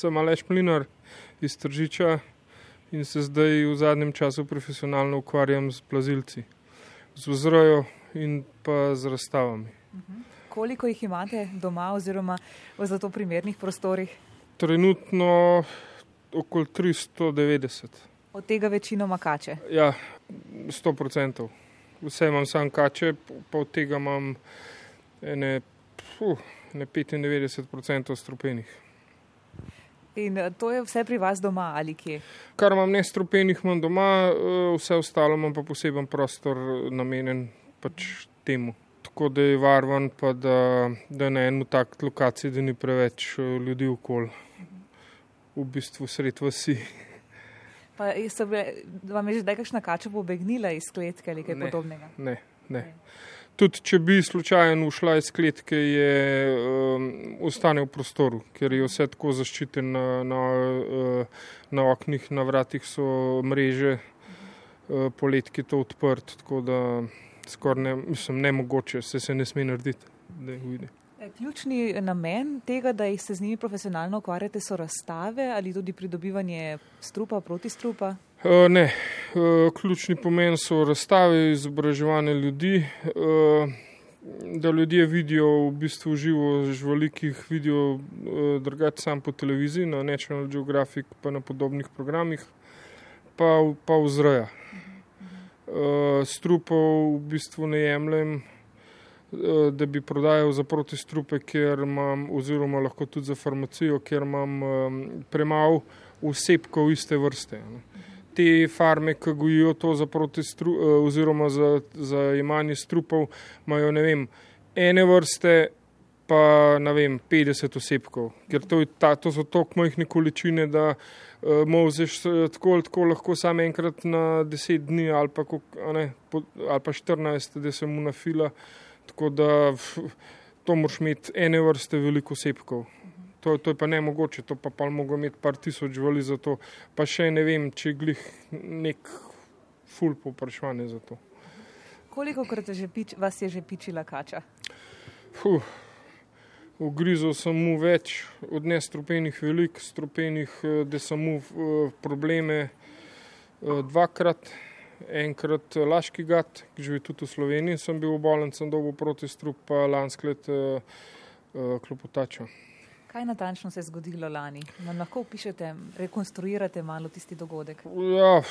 sem Aleš Mlinar iz Tržiča in se zdaj v zadnjem času profesionalno ukvarjam z plazilci, z vzrojo in pa z razstavami. Koliko jih imate doma oziroma v za to primernih prostorih? Trenutno okoli 390. Od tega večinoma kače. Ja, 100 odstotkov. Vse imam sam kače, pa od tega imam ene, puh, ne 95 odstotkov strupenih. In eh, to je vse pri vas doma ali kje? Kar imam nestrupenih, imam doma, eh, vse ostalo imam pa poseben prostor namenjen pač temu. Tako da je varvan, pa da, da na eni tak lokaciji, da ni preveč eh, ljudi okoli, v bistvu sred vsi. Pa so bile, vam je že kakšna kača pobegnila iz kletke ali kaj Ne. podobnega? Ne, ne. Tudi če bi slučajno ušla iz kletke, je um, ostane v prostoru, ker je vse tako zaščiten na, na, uh, na oknih, na vratih so mreže, uh, poletki to odprt, tako da skoraj ne, mislim, nemogoče, se se ne sme narediti, da jih vidi. E, Ključni namen tega, da jih se z njimi profesionalno ukvarjate, so razstave ali tudi pridobivanje strupa, protistrupa. Uh, ne, uh, ključni pomen so razstave, izobraževanje ljudi, uh, da ljudje vidijo v bistvu živo živali, ki jih vidijo drugače sam po televiziji, na National Geographic, pa na podobnih programih, pa, pa vzreja. Uh, strupov v bistvu ne jemljem, da bi prodajal za protistrupe, ker imam, oziroma lahko tudi za farmacijo, ker imam premalo vsepkov iste vrste. Ne te farme, ki gojijo to za protestru, eh, oziroma za, za imanje strupov, imajo ne vem, ene vrste, pa ne vem, 50 osebkov, ker to, ta, to so tako majhne količine, da uh, mozeš eh, tako ali tako lahko samo enkrat na 10 dni ali pa, a ne, po, ali pa 14, da se mu nafila, tako da f, to moraš imeti ene vrste veliko osebkov. To, to je pa ne mogoče, to pa pa mogo imeti par tisoč živali za to. Pa še ne vem, če glih nek ful poprašanje za to. Koliko krat je že pič, vas je že pičila kača? Fuh. Ugrizel sem mu več, od nestrupenih velik, strupenih, eh, da sem mu eh, probleme eh, dvakrat, enkrat laški gat, ki živi tudi v Sloveniji, sem bil obolen, sem dobil proti strup, pa lansklet eh, eh, klopotača. Kaj natančno se je zgodilo lani? Nam lahko opišete, rekonstruirate malo tisti dogodek? Ja,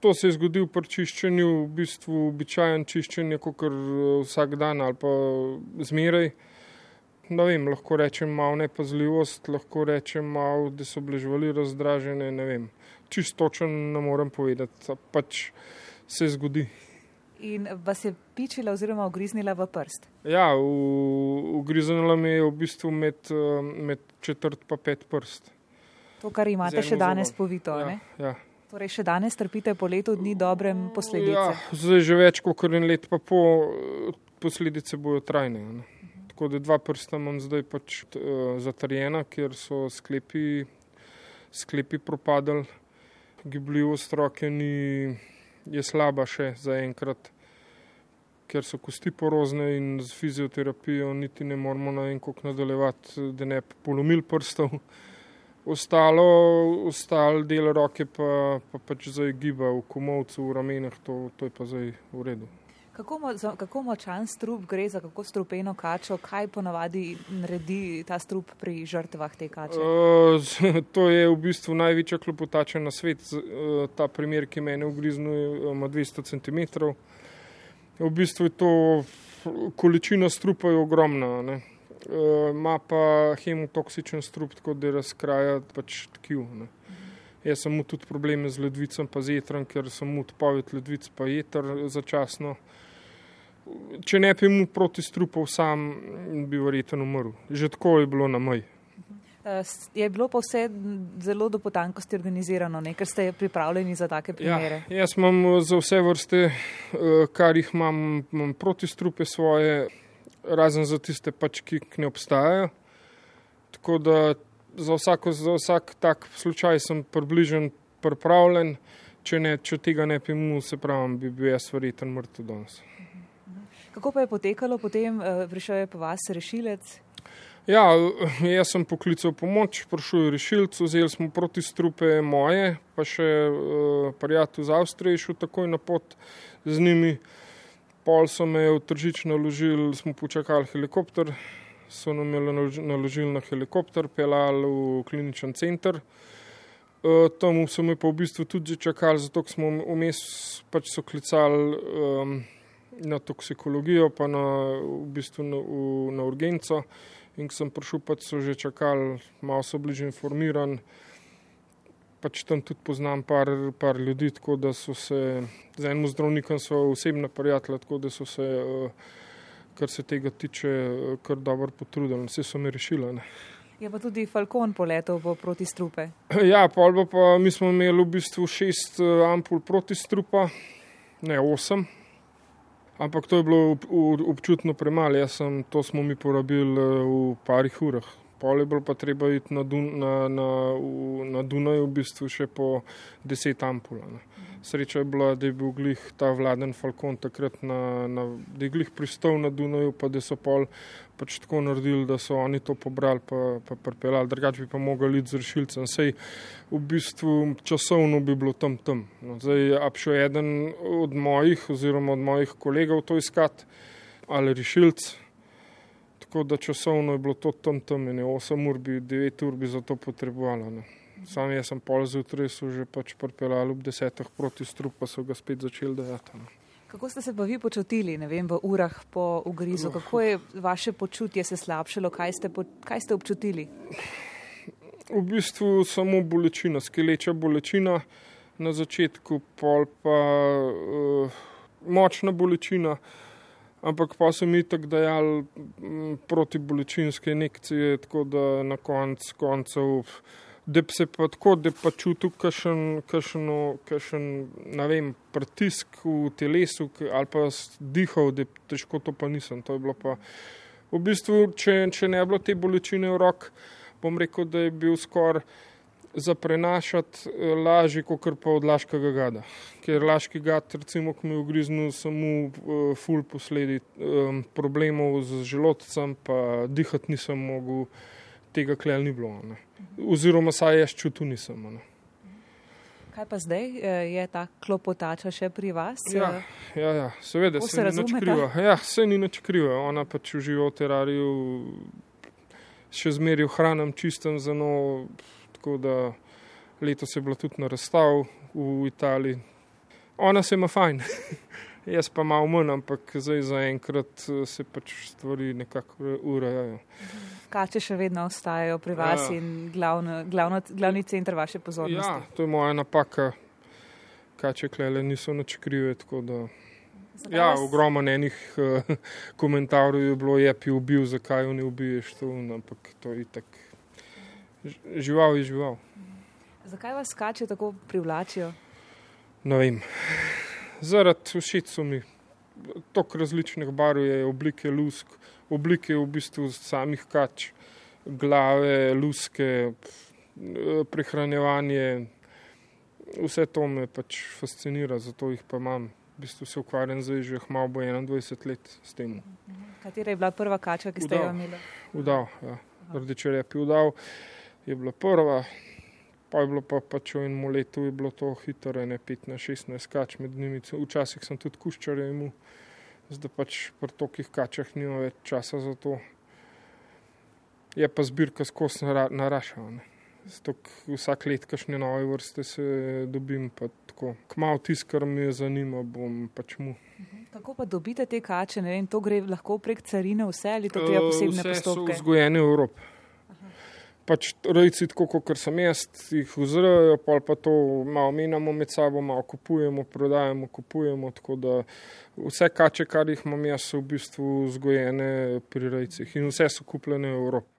to se je zgodilo pri čiščenju, v bistvu običajen čiščenje, kot vsak dan ali pa zmeraj. Ne vem, lahko rečem malo nepazljivost, lahko rečem malo, da so bile živali razdražene, ne vem. Čisto točen ne morem povedati, pač se zgodi. In vas je pičila oziroma ugriznila v prst? Ja, ugriznila me je v bistvu med, eh, med četrt pa pet prst. To, kar imate še danes zobo. povito, Ja, ne? ja. Torej, še danes trpite po letu dni dobrem posledice. Ja, zdaj že več kot en let, pa po posledice bojo trajne. Ne. Tako da dva prsta imam zdaj pač uh, zatrjena, ker so sklepi, sklepi propadali, gibljivost roke ni, je slaba še zaenkrat, ker so kosti porozne in z fizioterapijo niti ne moramo na en kok nadaljevati, da ne bi polomil prstov. Ostalo, ostal del roke pa, pa pač zdaj giba v komovcu, v ramenih, to, to je pa zdaj v redu. Kako, mo, kako močan strup gre za kako strupeno kačo, kaj ponavadi naredi ta strup pri žrtvah te kače? Uh, to je v bistvu največja klopotača na svet. Uh, ta primer, ki mene ugriznuje, ima 200 cm. V bistvu je to količina strupa ogromna. ne. Uh, Ima pa hemotoksičen strup, tako da razkraja pač tkiv. Ne. Jaz sem imel tudi probleme z ledvicem, pa z jetrom, ker sem imel odpoved ledvic, pa jeter začasno. Če ne bi imel proti strupov sam, bi verjetno umrl. Že tako je bilo na moj. Eh, Je bilo pa vse zelo do potankosti organizirano, ne? ker ste pripravljeni za take primere. Ja, jaz imam eh, za vse vrste, eh, kar jih imam, imam protistrupe svoje, razen za tiste, pač, ki ne obstajajo. Tako da za, vsako, za vsak tak slučaj sem približen, pripravljen. Če, ne, če tega ne bi imel, se pravi, bi bil jaz verjeten mrtev danes. Kako pa je potekalo potem, eh, prišel je po vas rešilec? Ja, jaz sem poklical pomoč, prišel je rešilc, vzeli smo proti strupe moje, pa še uh, prijatelj iz Avstrije šel takoj na pot z njimi. Pol so me v tržič naložili, smo počakali helikopter, so nam naložili na helikopter, pelali v kliničen center. Uh, tam so me pa v bistvu tudi čakali, zato smo vmes pač so klicali um, na toksikologijo, pa na, v bistvu na, v, na urgenco. In ko sem prišel, pač so že čakali, malo so bliže informirani. Pač tam tudi poznam par, par ljudi, tako da so se z enim zdravnikom osebno prijatelji, tako da so se, eh, kar se tega tiče, eh, kar dobro potrudili. Vse so mi rešili. Ne. Je pa tudi Falcon poletel proti strupe. Ja, pol pa mi smo imeli v bistvu šest eh, ampul proti strupa, ne osem. Ampak to je bilo občutno premalo, jaz sem to smo mi porabili eh, v parih urah. Pol je bilo pa treba iti na, Dun, na, na, na Dunaju v bistvu še po deset ampul. Ne. Sreča je bila, da je bil glih ta vladen Falcon takrat, na, na, da je glih pristal na Dunaju, pa da so pol pač tako naredili, da so oni to pobrali, pa, pa pripeljali, drugače bi pa mogli iti z rešilcem. Sej v bistvu časovno bi bilo tam tam. No, zdaj, a bi šel eden od mojih oziroma od mojih kolegov to iskati ali rešilc. Tako da časovno je bilo to tam tam, ne 8 ur, bi 9 ur bi za to potrebovalo. Ne. Sam jaz sem pol zjutraj, so že pač pripeljali ob desetih proti strup, pa so ga spet začeli dajati. Kako ste se pa vi počutili, ne vem, v urah po ugrizu? Kako je vaše počutje se slabšalo? Kaj ste, po, kaj ste občutili? V bistvu samo bolečina, skeleča bolečina na začetku, pol pa uh, močna bolečina, ampak pa so mi tako dajali protibolečinske injekcije, tako da na konc, koncev da bi se pa tako, da pa čutil kakšen, kakšen, kakšen vem, pritisk v telesu ali pa dihal, da težko to pa nisem. To je bilo pa v bistvu, če, če ne bi bilo te bolečine v rok, bom rekel, da je bil skoraj za prenašati eh, lažje, kot pa od laškega gada. Ker laški gad, recimo, ko mi je ugriznil samo uh, ful posledi um, problemov z želodcem, pa dihati nisem mogel tega klel ni bilo. Ne. Oziroma, saj jaz čutil nisem. Ne. Kaj pa zdaj, e, je ta klopotača še pri vas? Ja, ja, ja. seveda, se, se ni nič kriva. Ja, se ni nič kriva. Ona pač uživa v terariju, še zmeraj hranim čistem za no, tako da letos je bila tudi na razstav v Italiji. Ona se ima fajn. Jaz pa malo manj, ampak zdaj zaenkrat eh, se pač stvari nekako urejajo. Kače še vedno ostajajo pri vas ja. in glavno, glavno, glavni center vaše pozornosti. Ja, to je moja napaka. Kače klele niso nič krive, tako da. Zakaj ja, ogromno enih uh, komentarjev je bilo, je pi ubil, zakaj jo ne ubiješ, to, ampak to je itak. Žival je žival. Zakaj vas kače tako privlačijo? Ne vem zaradi všeč mi. Tok različnih barv je, oblike lusk, oblike v bistvu samih kač, glave, luske, prehranjevanje. Vse to me pač fascinira, zato jih pa imam. V bistvu se ukvarjam zdaj že malo bo 21 let s tem. Katera je bila prva kača, ki ste jo imeli? Udal, ja. Rdeče repi udal je bila prva. Pa je bilo pa pač v enem letu, je bilo to hitro, ne 15-16 kač med njimi. Včasih sem tudi kuščarje imel, zdaj pač pri tokih kačah nima več časa za to. Je pa zbirka skozi narašala. Vsak let, kašne nove vrste se dobim, pa tako. Kmal tisk, kar me zanima, bom pač mu. Mhm. Kako pa dobite te kače? Vem, to gre lahko prek carine vse ali to je posebne postopke? Vse so vzgojene v Evropi pač rojci, tako kot sem jaz, jih vzrejo, pa, pa to malo menjamo med sabo, malo kupujemo, prodajemo, kupujemo. Tako da vse kače, kar jih imam jaz, so v bistvu vzgojene pri rojcih in vse so kupljene v Evropi.